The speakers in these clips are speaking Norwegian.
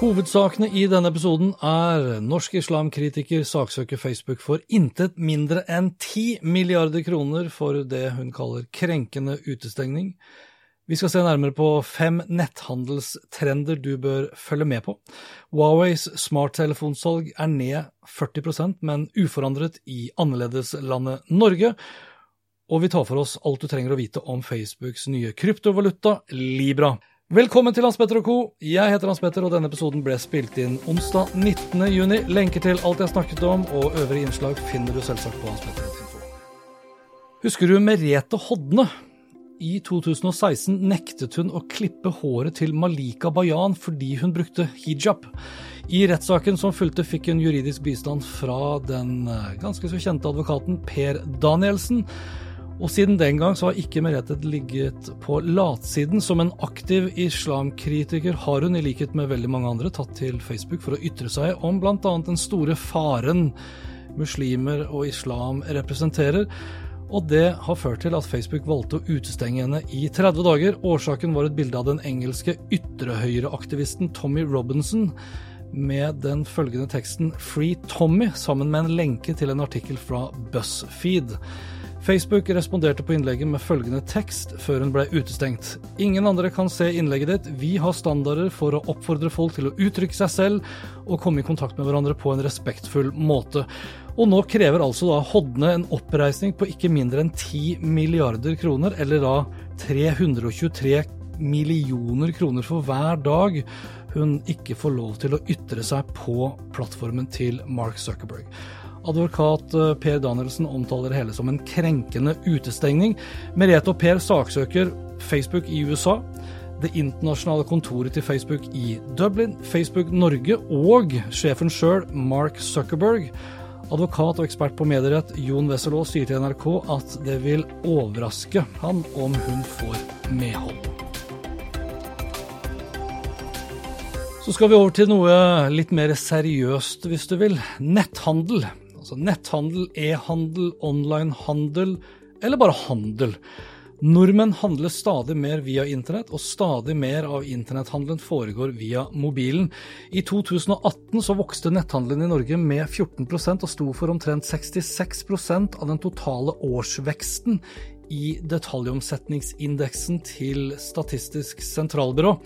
Hovedsakene i denne episoden er norsk islamkritiker saksøker Facebook for intet mindre enn 10 milliarder kroner for det hun kaller krenkende utestengning. Vi skal se nærmere på fem netthandelstrender du bør følge med på. Huaweis smarttelefonsalg er ned 40% men uforandret i annerledeslandet Norge. Og vi tar for oss alt du trenger å vite om Facebooks nye kryptovaluta, Libra. Velkommen til Hans Petter og co. Jeg heter Hans Petter, og denne episoden ble spilt inn onsdag 19. juni. Lenker til alt jeg snakket om og øvrige innslag finner du selvsagt på hanspetter.info. Husker du Merete Hodne? I 2016 nektet hun å klippe håret til Malika Bayan fordi hun brukte hijab. I rettssaken som fulgte fikk hun juridisk bistand fra den eh, ganske så kjente advokaten Per Danielsen. Og siden den gang så har ikke Merete ligget på latsiden. Som en aktiv islamkritiker har hun, i likhet med veldig mange andre, tatt til Facebook for å ytre seg om bl.a. den store faren muslimer og islam representerer. Og det har ført til at Facebook valgte å utestenge henne i 30 dager. Årsaken var et bilde av den engelske ytre-høyre-aktivisten Tommy Robinson med den følgende teksten 'Free Tommy' sammen med en lenke til en artikkel fra BuzzFeed. Facebook responderte på innlegget med følgende tekst før hun ble utestengt. Ingen andre kan se innlegget ditt. Vi har standarder for å oppfordre folk til å uttrykke seg selv og komme i kontakt med hverandre på en respektfull måte. Og nå krever altså da Hodne en oppreisning på ikke mindre enn 10 milliarder kroner, eller da 323 millioner kroner for hver dag hun ikke får lov til å ytre seg på plattformen til Mark Zuckerberg. Advokat eh, Per Danielsen omtaler det hele som en krenkende utestengning. Merete og Per saksøker Facebook i USA, det internasjonale kontoret til Facebook i Dublin, Facebook Norge og sjefen sjøl, Mark Zuckerberg. Advokat og ekspert på medierett Jon Wesselås sier til NRK at det vil overraske han om hun får medhold. Så skal vi over til noe litt mer seriøst, hvis du vil. Netthandel. Altså netthandel, e-handel, online-handel, eller bare handel. Nordmenn handler stadig mer via internett, og stadig mer av internetthandelen foregår via mobilen. I 2018 så vokste netthandelen i Norge med 14% og sto for omtrent 66% av den totale årsveksten i detaljomsetningsindeksen til Statistisk sentralbyrå.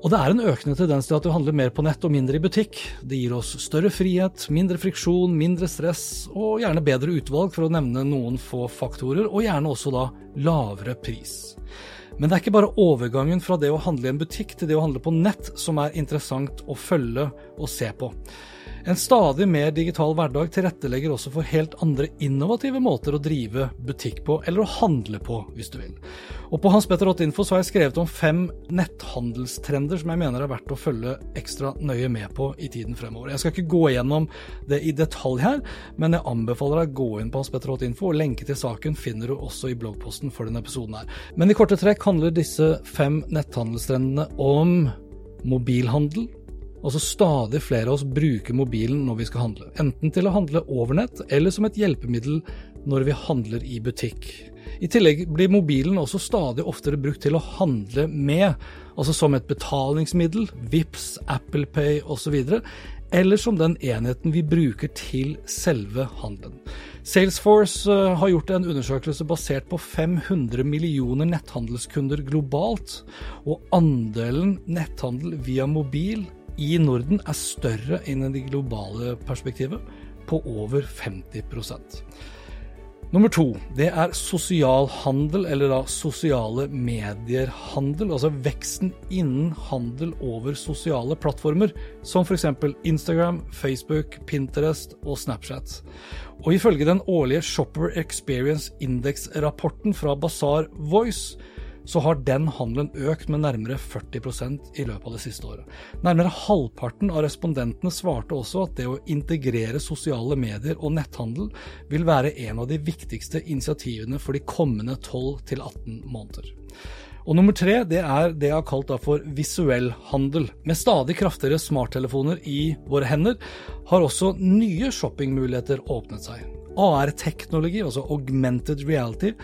Og det er en økende tendens til at du handler mer på nett og mindre i butikk. Det gir oss større frihet, mindre friksjon, mindre stress og gjerne bedre utvalg, for å nevne noen få faktorer, og gjerne også da lavere pris. Men det er ikke bare overgangen fra det å handle i en butikk til det å handle på nett som er interessant å følge og se på. En stadig mer digital hverdag tilrettelegger også for helt andre innovative måter å drive butikk på, eller å handle på, hvis du vil. Og på hanspetter.info så har jeg skrevet om fem netthandelstrender som jeg mener er verdt å følge ekstra nøye med på i tiden fremover. Jeg skal ikke gå gjennom det i detalj her, men jeg anbefaler deg å gå inn på hanspetter.info, og lenke til saken finner du også i bloggposten for denne episoden her. Men i korte trekk handler disse fem netthandelstrendene om mobilhandel, Altså stadig flere av oss bruker mobilen når vi skal handle, enten til å handle over nett eller som et hjelpemiddel når vi handler i butikk. I tillegg blir mobilen også stadig oftere brukt til å handle med, altså som et betalingsmiddel, VIPS, Apple Pay osv., eller som den enheten vi bruker til selve handelen. Salesforce eh, har gjort en undersøkelse basert på 500 millioner netthandelskunder globalt, og andelen netthandel via mobil i Norden er større enn det globale perspektivet, på over 50% Nummer to, det er sosial handel, eller da sosiale medier-handel. Altså veksten innen handel over sosiale plattformer, som f.eks. Instagram, Facebook, Pinterest og Snapchat. Og ifølge den årlige Shopper Experience Index-rapporten fra Bazaar Voice, så har den handelen økt med nærmere 40% i løpet av det siste året. Nærmere halvparten av respondentene svarte også at det å integrere sosiale medier og netthandel vil være en av de viktigste initiativene for de kommende 12 18 måneder. Og nummer tre det er det jeg har kalt for visuell handel. Med stadig kraftigere smarttelefoner i våre hender har også nye shoppingmuligheter åpnet seg. AR-teknologi, altså augmented reality,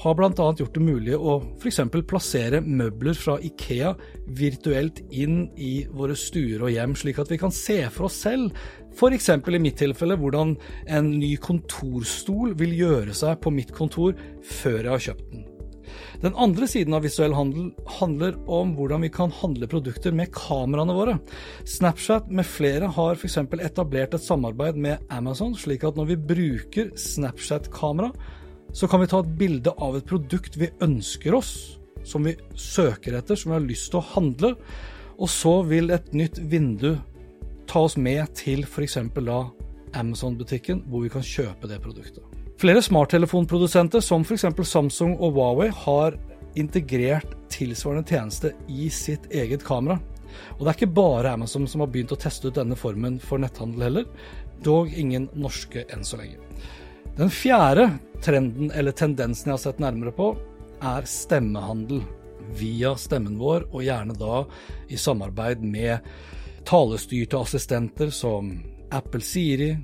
har bl.a. gjort det mulig å f.eks. plassere møbler fra Ikea virtuelt inn i våre stuer og hjem, slik at vi kan se for oss selv, f.eks. i mitt tilfelle, hvordan en ny kontorstol vil gjøre seg på mitt kontor før jeg har kjøpt den. Den andre siden av visuell handel handler om hvordan vi kan handle produkter med kameraene våre. Snapchat med flere har f.eks. etablert et samarbeid med Amazon, slik at når vi bruker Snapchat-kamera, så kan vi ta et bilde av et produkt vi ønsker oss, som vi søker etter, som vi har lyst til å handle, og så vil et nytt vindu ta oss med til f.eks. da Amazon-butikken, hvor vi kan kjøpe det produktet. Flere smarttelefonprodusenter, som f.eks. Samsung og Huawei, har integrert tilsvarende tjeneste i sitt eget kamera. Og det er ikke bare Amazon som har begynt å teste ut denne formen for netthandel heller, dog ingen norske enn så lenge. Den fjerde trenden eller tendensen jeg har sett nærmere på, er stemmehandel via stemmen vår, og gjerne da i samarbeid med talestyrte assistenter som Apple Siri,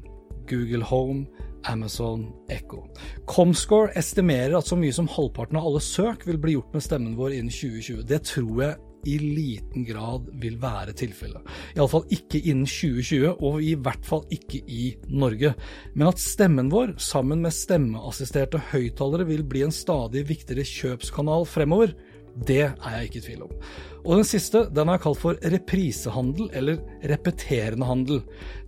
Google Home, Amazon Echo. Comscore estimerer at så mye som halvparten av alle søk vil bli gjort med stemmen vår innen 2020. Det tror jeg i liten grad vil være tilfellet. Iallfall ikke innen 2020, og i hvert fall ikke i Norge. Men at stemmen vår, sammen med stemmeassisterte høyttalere, vil bli en stadig viktigere kjøpskanal fremover, det er jeg ikke i tvil om. Og den siste den er kalt for reprisehandel, eller repeterende handel.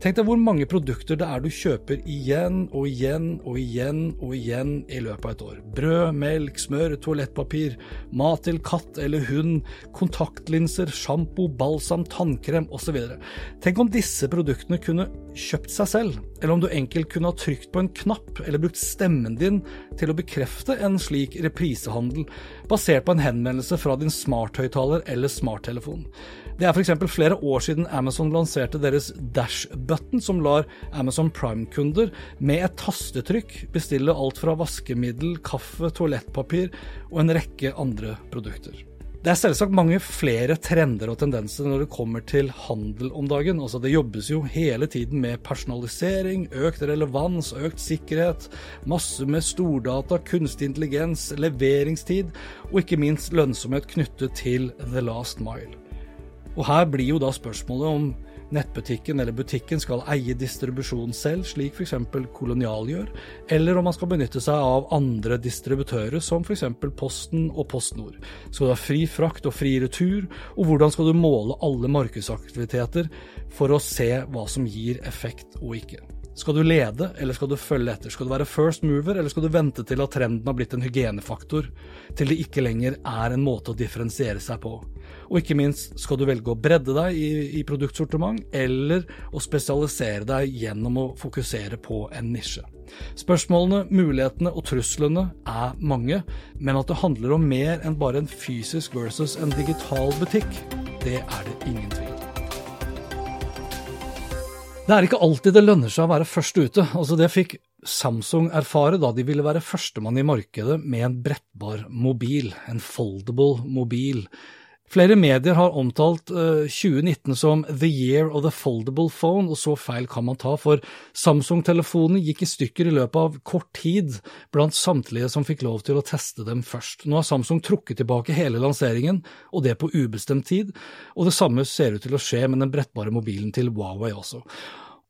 Tenk deg hvor mange produkter det er du kjøper igjen og igjen og igjen og igjen i løpet av et år. Brød, melk, smør, toalettpapir, mat til katt eller hund, kontaktlinser, sjampo, balsam, tannkrem osv. Tenk om disse produktene kunne kjøpt seg selv, eller om du enkelt kunne ha trykt på en knapp eller brukt stemmen din til å bekrefte en slik reprisehandel, basert på en henvendelse fra din smarthøyttaler eller deres smarttelefon. Det er f.eks. flere år siden Amazon lanserte deres Dash-button, som lar Amazon Prime-kunder med et tastetrykk bestille alt fra vaskemiddel, kaffe, toalettpapir og en rekke andre produkter. Det er selvsagt mange flere trender og tendenser når det kommer til handel om dagen. Altså Det jobbes jo hele tiden med personalisering, økt relevans, økt sikkerhet, masse med stordata, kunstig intelligens, leveringstid og ikke minst lønnsomhet knyttet til the last mile. Og her blir jo da spørsmålet om nettbutikken eller butikken skal eie distribusjon selv, slik f.eks. Kolonial gjør, eller om man skal benytte seg av andre distributører, som f.eks. Posten og PostNord. Skal du ha fri frakt og fri retur, og hvordan skal du måle alle markedsaktiviteter for å se hva som gir effekt og ikke? Skal du lede, eller skal du følge etter? Skal du være first mover, eller skal du vente til at trenden har blitt en hygienefaktor, til det ikke lenger er en måte å differensiere seg på? Og ikke minst, skal du velge å bredde deg i, i produktsortiment, eller å spesialisere deg gjennom å fokusere på en nisje? Spørsmålene, mulighetene og truslene er mange, men at det handler om mer enn bare en fysisk versus en digital butikk, det er det ingen tvil. Det er ikke alltid det lønner seg å være først ute. Altså Det fikk Samsung erfare da de ville være førstemann i markedet med en brettbar mobil, en foldable mobil. Flere medier har omtalt 2019 eh, som the year of the foldable phone, og så feil kan man ta, for Samsung-telefonene gikk i stykker i løpet av kort tid blant samtlige som fikk lov til å teste dem først. Nå har Samsung trukket tilbake hele lanseringen, og det på ubestemt tid, og det samme ser ut til å skje med den brettbare mobilen til Huawei også.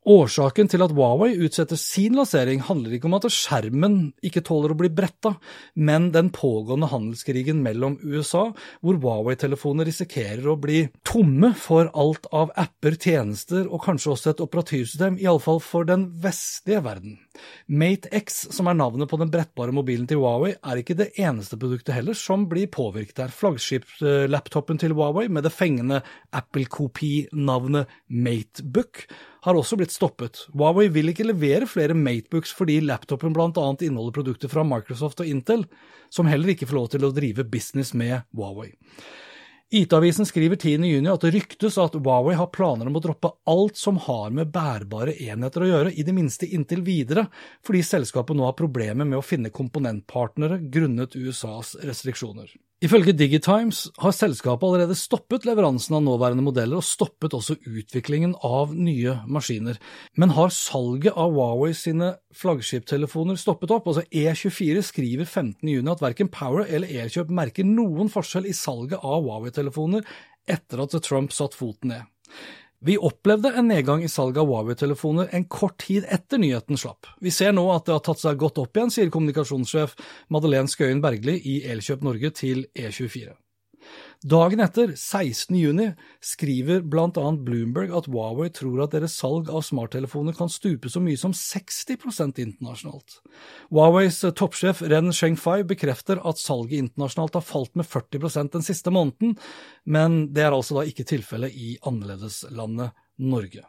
Årsaken til at Huawei utsetter sin lansering handler ikke om at skjermen ikke tåler å bli bretta, men den pågående handelskrigen mellom USA, hvor Huawei-telefoner risikerer å bli tomme for alt av apper, tjenester og kanskje også et operativsystem, iallfall for den vestlige verden. Mate X, som er navnet på den brettbare mobilen til Huawei, er ikke det eneste produktet heller som blir påvirket her. Flaggskipslaptopen til Huawei med det fengende Apple-kopi-navnet Matebook har også blitt stoppet. Huawei vil ikke levere flere Matebooks fordi laptopen bl.a. inneholder produkter fra Microsoft og Intel, som heller ikke får lov til å drive business med Huawei. IT-avisen skriver 10.6 at det ryktes at Huawei har planer om å droppe alt som har med bærbare enheter å gjøre, i det minste inntil videre, fordi selskapet nå har problemer med å finne komponentpartnere grunnet USAs restriksjoner. Ifølge Digitimes har selskapet allerede stoppet leveransen av nåværende modeller, og stoppet også utviklingen av nye maskiner. Men har salget av Huawei sine flaggskiptelefoner stoppet opp? Altså E24 skriver 15.6 at verken Power eller Elkjøp merker noen forskjell i salget av Huawei-telefoner etter at Trump satte foten ned. Vi opplevde en nedgang i salget av Huawei-telefoner en kort tid etter nyheten slapp. Vi ser nå at det har tatt seg godt opp igjen, sier kommunikasjonssjef Madeleine Skøyen Bergli i Elkjøp Norge til E24. Dagen etter, 16. juni, skriver blant annet Bloomberg at Huawei tror at deres salg av smarttelefoner kan stupe så mye som 60% internasjonalt. Huaweis toppsjef Ren Shengfai bekrefter at salget internasjonalt har falt med 40% den siste måneden, men det er altså da ikke tilfellet i annerledeslandet Norge.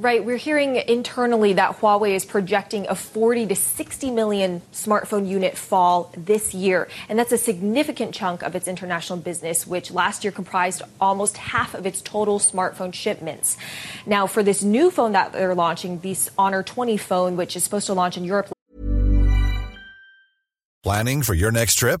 Right. We're hearing internally that Huawei is projecting a 40 to 60 million smartphone unit fall this year. And that's a significant chunk of its international business, which last year comprised almost half of its total smartphone shipments. Now, for this new phone that they're launching, this Honor 20 phone, which is supposed to launch in Europe. Planning for your next trip?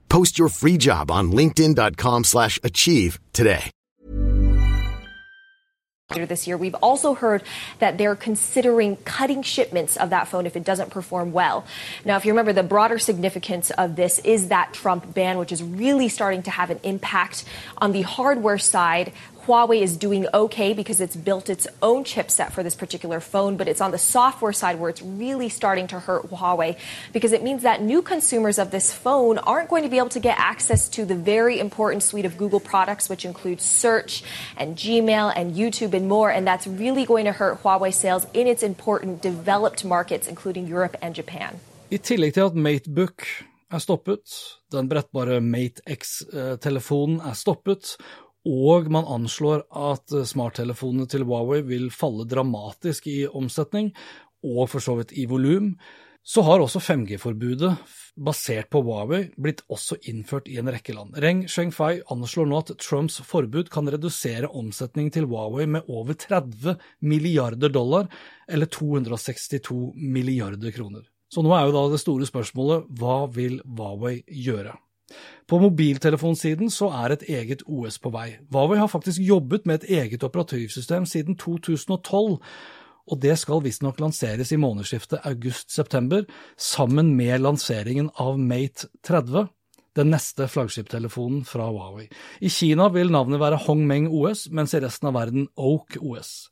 Post your free job on linkedin.com slash achieve today. This year, we've also heard that they're considering cutting shipments of that phone if it doesn't perform well. Now, if you remember, the broader significance of this is that Trump ban, which is really starting to have an impact on the hardware side Huawei is doing okay because it's built its own chipset for this particular phone, but it's on the software side where it's really starting to hurt Huawei because it means that new consumers of this phone aren't going to be able to get access to the very important suite of Google products, which includes search and Gmail and YouTube and more. And that's really going to hurt Huawei sales in its important developed markets, including Europe and Japan. Matebook er stoppet, den brettbare Mate X-telefonen er stoppet, og man anslår at smarttelefonene til Huawei vil falle dramatisk i omsetning, og for så vidt i volum, så har også 5G-forbudet basert på Huawei blitt også innført i en rekke land. Reng Shengfei anslår nå at Trumps forbud kan redusere omsetningen til Huawei med over 30 milliarder dollar, eller 262 milliarder kroner. Så nå er jo da det store spørsmålet hva vil Huawei gjøre? På mobiltelefonsiden så er et eget OS på vei. Huawei har faktisk jobbet med et eget operativsystem siden 2012, og det skal visstnok lanseres i månedsskiftet august-september, sammen med lanseringen av Mate 30, den neste flaggskiptelefonen fra Huawei. I Kina vil navnet være Hongmeng OS, mens i resten av verden Oak OS.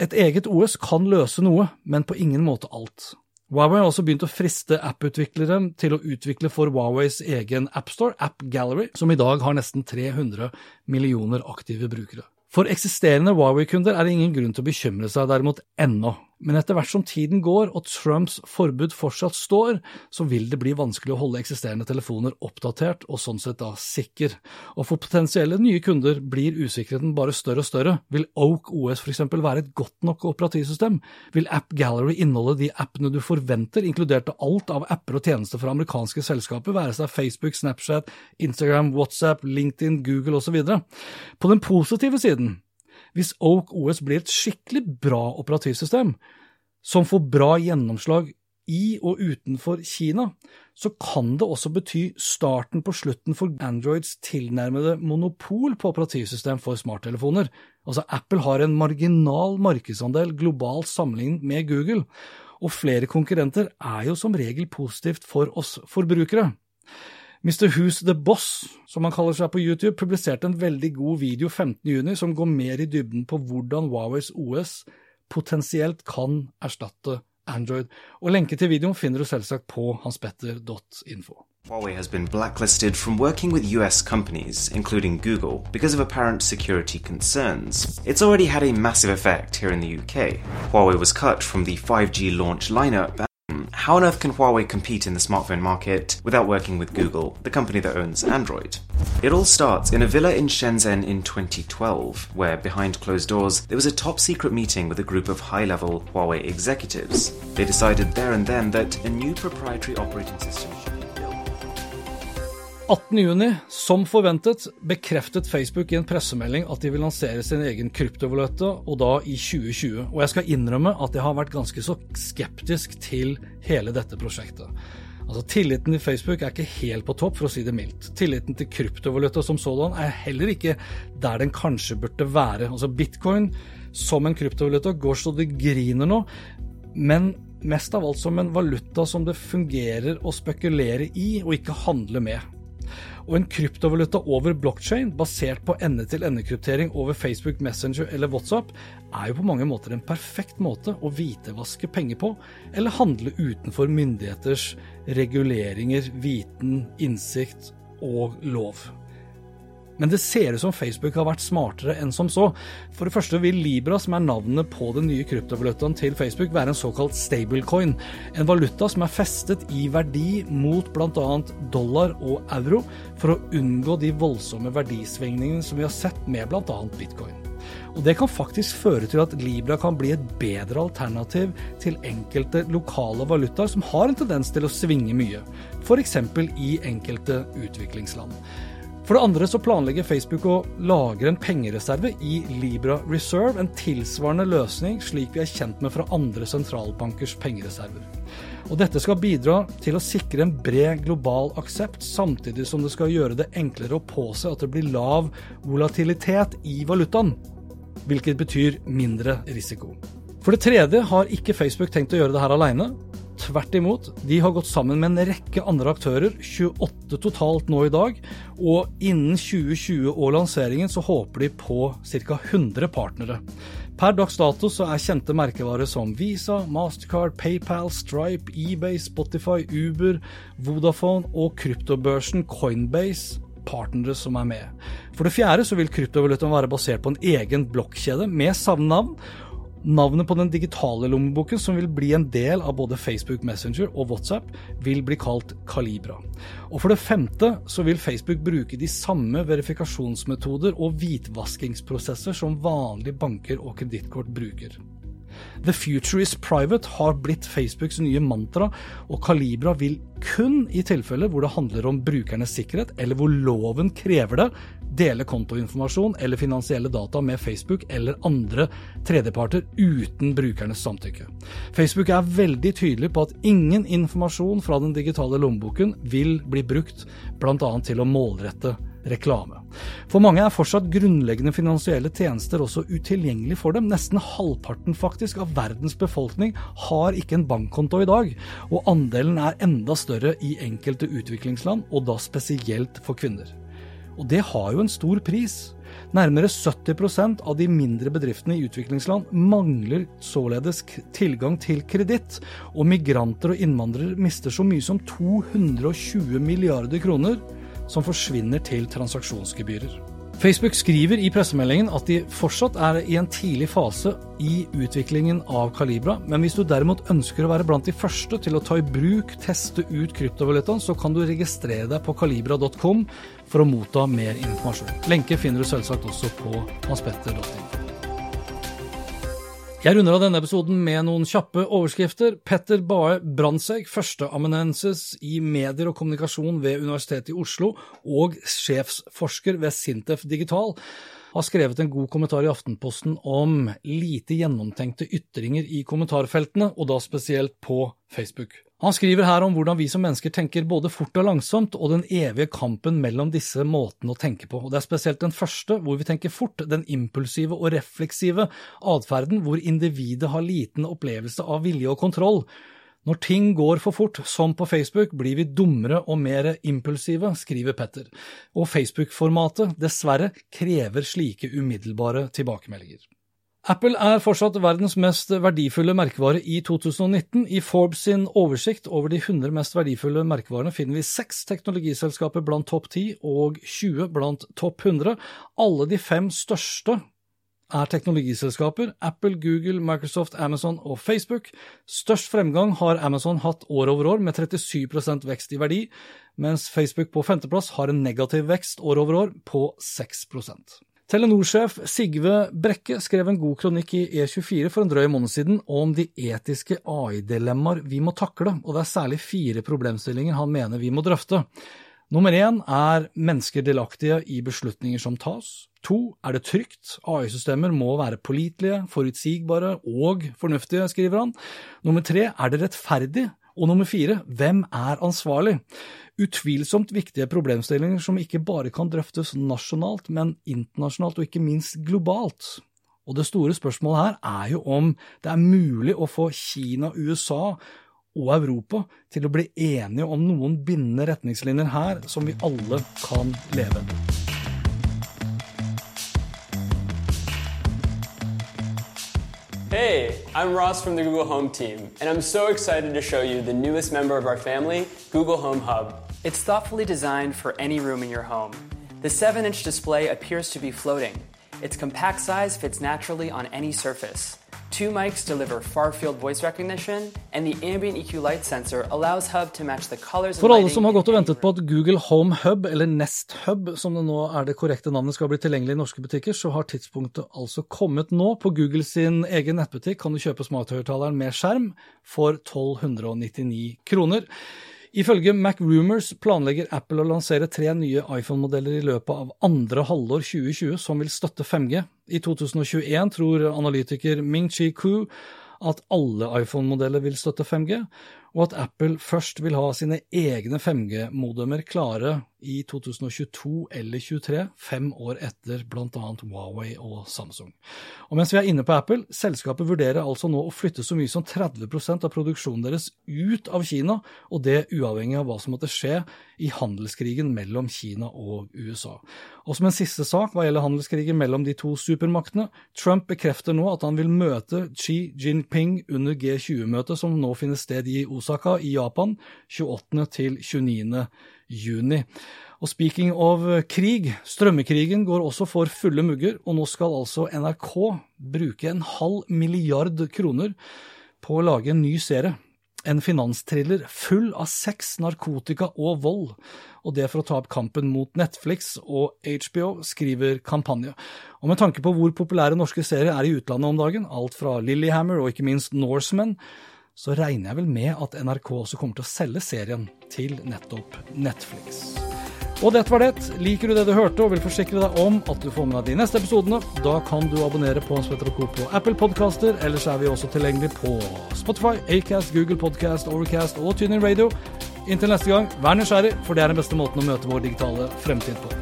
Et eget OS kan løse noe, men på ingen måte alt. Huawei har også begynt å friste app-utviklere til å utvikle for Huaweis egen appstore, App Gallery, som i dag har nesten 300 millioner aktive brukere. For eksisterende Huawei-kunder er det ingen grunn til å bekymre seg derimot ennå. Men etter hvert som tiden går og Trumps forbud fortsatt står, så vil det bli vanskelig å holde eksisterende telefoner oppdatert og sånn sett da sikker. Og for potensielle nye kunder blir usikkerheten bare større og større. Vil Oak OS f.eks. være et godt nok operativsystem? Vil App Gallery inneholde de appene du forventer, inkludert alt av apper og tjenester fra amerikanske selskaper, være seg Facebook, Snapchat, Instagram, WhatsApp, LinkedIn, Google osv.? På den positive siden hvis Oak OS blir et skikkelig bra operativsystem, som får bra gjennomslag i og utenfor Kina, så kan det også bety starten på slutten for Androids tilnærmede monopol på operativsystem for smarttelefoner. Altså, Apple har en marginal markedsandel globalt sammenlignet med Google, og flere konkurrenter er jo som regel positivt for oss forbrukere. Mr. Who's The Boss, som han kaller seg på YouTube, publiserte en veldig god video 15.6 som går mer i dybden på hvordan Huaweis OS potensielt kan erstatte Android, og lenke til videoen finner du selvsagt på hanspetter.info. Huawei has been blacklisted from working with US companies, including Google, because of apparent security concerns. It's already had a massive effect here in the UK. Huawei was cut from the 5G launch lineup how on earth can Huawei compete in the smartphone market without working with Google, the company that owns Android? It all starts in a villa in Shenzhen in 2012, where behind closed doors there was a top secret meeting with a group of high level Huawei executives. They decided there and then that a new proprietary operating system 18.6, som forventet, bekreftet Facebook i en pressemelding at de vil lansere sin egen kryptovaluta, og da i 2020. Og jeg skal innrømme at jeg har vært ganske så skeptisk til hele dette prosjektet. Altså, Tilliten til Facebook er ikke helt på topp, for å si det mildt. Tilliten til kryptovaluta som sådan er heller ikke der den kanskje burde være. Altså, Bitcoin som en kryptovaluta går så det griner nå, men mest av alt som en valuta som det fungerer å spekulere i og ikke handle med. Og en kryptovaluta over blockchain, basert på ende-til-ende-kryptering over Facebook Messenger eller WhatsApp, er jo på mange måter en perfekt måte å hvitevaske penger på, eller handle utenfor myndigheters reguleringer, viten, innsikt og lov. Men det ser ut som Facebook har vært smartere enn som så. For det første vil Libra, som er navnet på den nye kryptovalutaen til Facebook, være en såkalt stablecoin. En valuta som er festet i verdi mot bl.a. dollar og euro, for å unngå de voldsomme verdisvingningene som vi har sett med bl.a. bitcoin. Og Det kan faktisk føre til at Libra kan bli et bedre alternativ til enkelte lokale valutaer som har en tendens til å svinge mye, f.eks. i enkelte utviklingsland. For det andre så planlegger Facebook å lagre en pengereserve i Libra Reserve, en tilsvarende løsning slik vi er kjent med fra andre sentralbankers pengereserver. Og Dette skal bidra til å sikre en bred global aksept, samtidig som det skal gjøre det enklere å påse at det blir lav volatilitet i valutaen, hvilket betyr mindre risiko. For det tredje har ikke Facebook tenkt å gjøre det her aleine. Tvert imot, de har gått sammen med en rekke andre aktører, 28 totalt nå i dag, og innen 2020 og lanseringen så håper de på ca. 100 partnere. Per dags dato så er kjente merkevarer som Visa, Mastercard, PayPal, Stripe, eBay, Spotify, Uber, Vodafone og kryptobørsen Coinbase partnere som er med. For det fjerde så vil kryptovalutaen være basert på en egen blokkjede med samme navn, Navnet på den digitale lommeboken, som vil bli en del av både Facebook Messenger og WhatsApp, vil bli kalt Kalibra. Og for det femte så vil Facebook bruke de samme verifikasjonsmetoder og hvitvaskingsprosesser som vanlige banker og kredittkort bruker. The future is private har blitt Facebooks nye mantra, og Calibra vil kun i tilfeller hvor det handler om brukernes sikkerhet, eller hvor loven krever det, dele kontoinformasjon eller finansielle data med Facebook eller andre tredjeparter uten brukernes samtykke. Facebook er veldig tydelig på at ingen informasjon fra den digitale lommeboken vil bli brukt bl.a. til å målrette reklame. For mange er fortsatt grunnleggende finansielle tjenester også utilgjengelig for dem. Nesten halvparten faktisk av verdens befolkning har ikke en bankkonto i dag, og andelen er enda større i enkelte utviklingsland, og da spesielt for kvinner. Og det har jo en stor pris. Nærmere 70% av de mindre bedriftene i utviklingsland mangler således tilgang til kreditt, og migranter og innvandrere mister så mye som 220 milliarder kroner som forsvinner til transaksjonsgebyrer. Facebook skriver i pressemeldingen at de fortsatt er i en tidlig fase i utviklingen av Calibra, men hvis du derimot ønsker å være blant de første til å ta i bruk, teste ut kryptovalutaen, så kan du registrere deg på calibra.com for å motta mer informasjon. Lenke finner du selvsagt også på hanspetter.info. Jeg runder av denne episoden med noen kjappe overskrifter. Petter Bae Brandtzæg, førsteamanuensis i medier og kommunikasjon ved Universitetet i Oslo og sjefsforsker ved Sintef Digital, har skrevet en god kommentar i Aftenposten om lite gjennomtenkte ytringer i kommentarfeltene, og da spesielt på Facebook. Han skriver her om hvordan vi som mennesker tenker både fort og langsomt, og den evige kampen mellom disse måtene å tenke på. Og Det er spesielt den første, hvor vi tenker fort, den impulsive og refleksive atferden, hvor individet har liten opplevelse av vilje og kontroll. Når ting går for fort, som på Facebook, blir vi dummere og mer impulsive, skriver Petter, og Facebook-formatet, dessverre, krever slike umiddelbare tilbakemeldinger. Apple er fortsatt verdens mest verdifulle merkevare i 2019. I Forbes sin oversikt over de 100 mest verdifulle merkevarene finner vi seks teknologiselskaper blant topp 10 og 20 blant topp 100. Alle de fem største er teknologiselskaper Apple, Google, Microsoft, Amazon og Facebook. Størst fremgang har Amazon hatt år over år, med 37% vekst i verdi, mens Facebook på femteplass har en negativ vekst år over år på 6 Telenor-sjef Sigve Brekke skrev en god kronikk i E24 for en drøy måned siden om de etiske AI-dilemmaer vi må takle, og det er særlig fire problemstillinger han mener vi må drøfte. Nummer én er mennesker delaktige i beslutninger som tas. To, er det trygt? AI-systemer må være pålitelige, forutsigbare og fornuftige, skriver han. Nummer tre, er det rettferdig? Og nummer fire, hvem er ansvarlig? Utvilsomt viktige problemstillinger som ikke bare kan drøftes nasjonalt, men internasjonalt og ikke minst globalt. Og det store spørsmålet her er jo om det er mulig å få Kina, USA og Europa til å bli enige om noen bindende retningslinjer her som vi alle kan leve etter. Hey, I'm Ross from the Google Home team, and I'm so excited to show you the newest member of our family, Google Home Hub. It's thoughtfully designed for any room in your home. The 7 inch display appears to be floating. Its compact size fits naturally on any surface. Two mics deliver far-field voice recognition, and the ambient EQ light sensor allows Hub to match the colors For alle som har gått og ventet på at Google Home Hub, eller Nest Hub, som det nå er det korrekte navnet, skal bli tilgjengelig i norske butikker, så har tidspunktet altså kommet nå. På Google sin egen nettbutikk kan du kjøpe smarthøyttaleren med skjerm for 1299 kroner. Ifølge MacRumors planlegger Apple å lansere tre nye iPhone-modeller i løpet av andre halvår 2020 som vil støtte 5G. I 2021 tror analytiker Ming-Chi Ku at alle iPhone-modeller vil støtte 5G, og at Apple først vil ha sine egne 5G-modemer klare i 2022 eller 2023, fem år etter bl.a. Huawei og Samsung. Og mens vi er inne på Apple, selskapet vurderer altså nå å flytte så mye som 30% av produksjonen deres ut av Kina, og det uavhengig av hva som måtte skje i handelskrigen mellom Kina og USA. Og som en siste sak hva gjelder handelskrigen mellom de to supermaktene, Trump bekrefter nå at han vil møte Xi Jinping under G20-møtet som nå finner sted i Osaka i Japan 28. til 29 juni. Og speaking of krig, strømmekrigen går også for fulle mugger, og nå skal altså NRK bruke en halv milliard kroner på å lage en ny serie. En finanstriller full av sex, narkotika og vold, og det for å ta opp kampen mot Netflix og HBO, skriver Kampanje. Og med tanke på hvor populære norske serier er i utlandet om dagen, alt fra Lillyhammer og ikke minst Norseman, så regner jeg vel med at NRK også kommer til å selge serien til nettopp Netflix. Og dette var det. Liker du det du hørte og vil forsikre deg om at du får med deg de neste episodene, da kan du abonnere på Hans Petter Co. på Apple Podcaster. Ellers er vi også tilgjengelig på Spotify, Acast, Google Podcast, Overcast og TuneIn Radio. Inntil neste gang, vær nysgjerrig, for det er den beste måten å møte vår digitale fremtid på.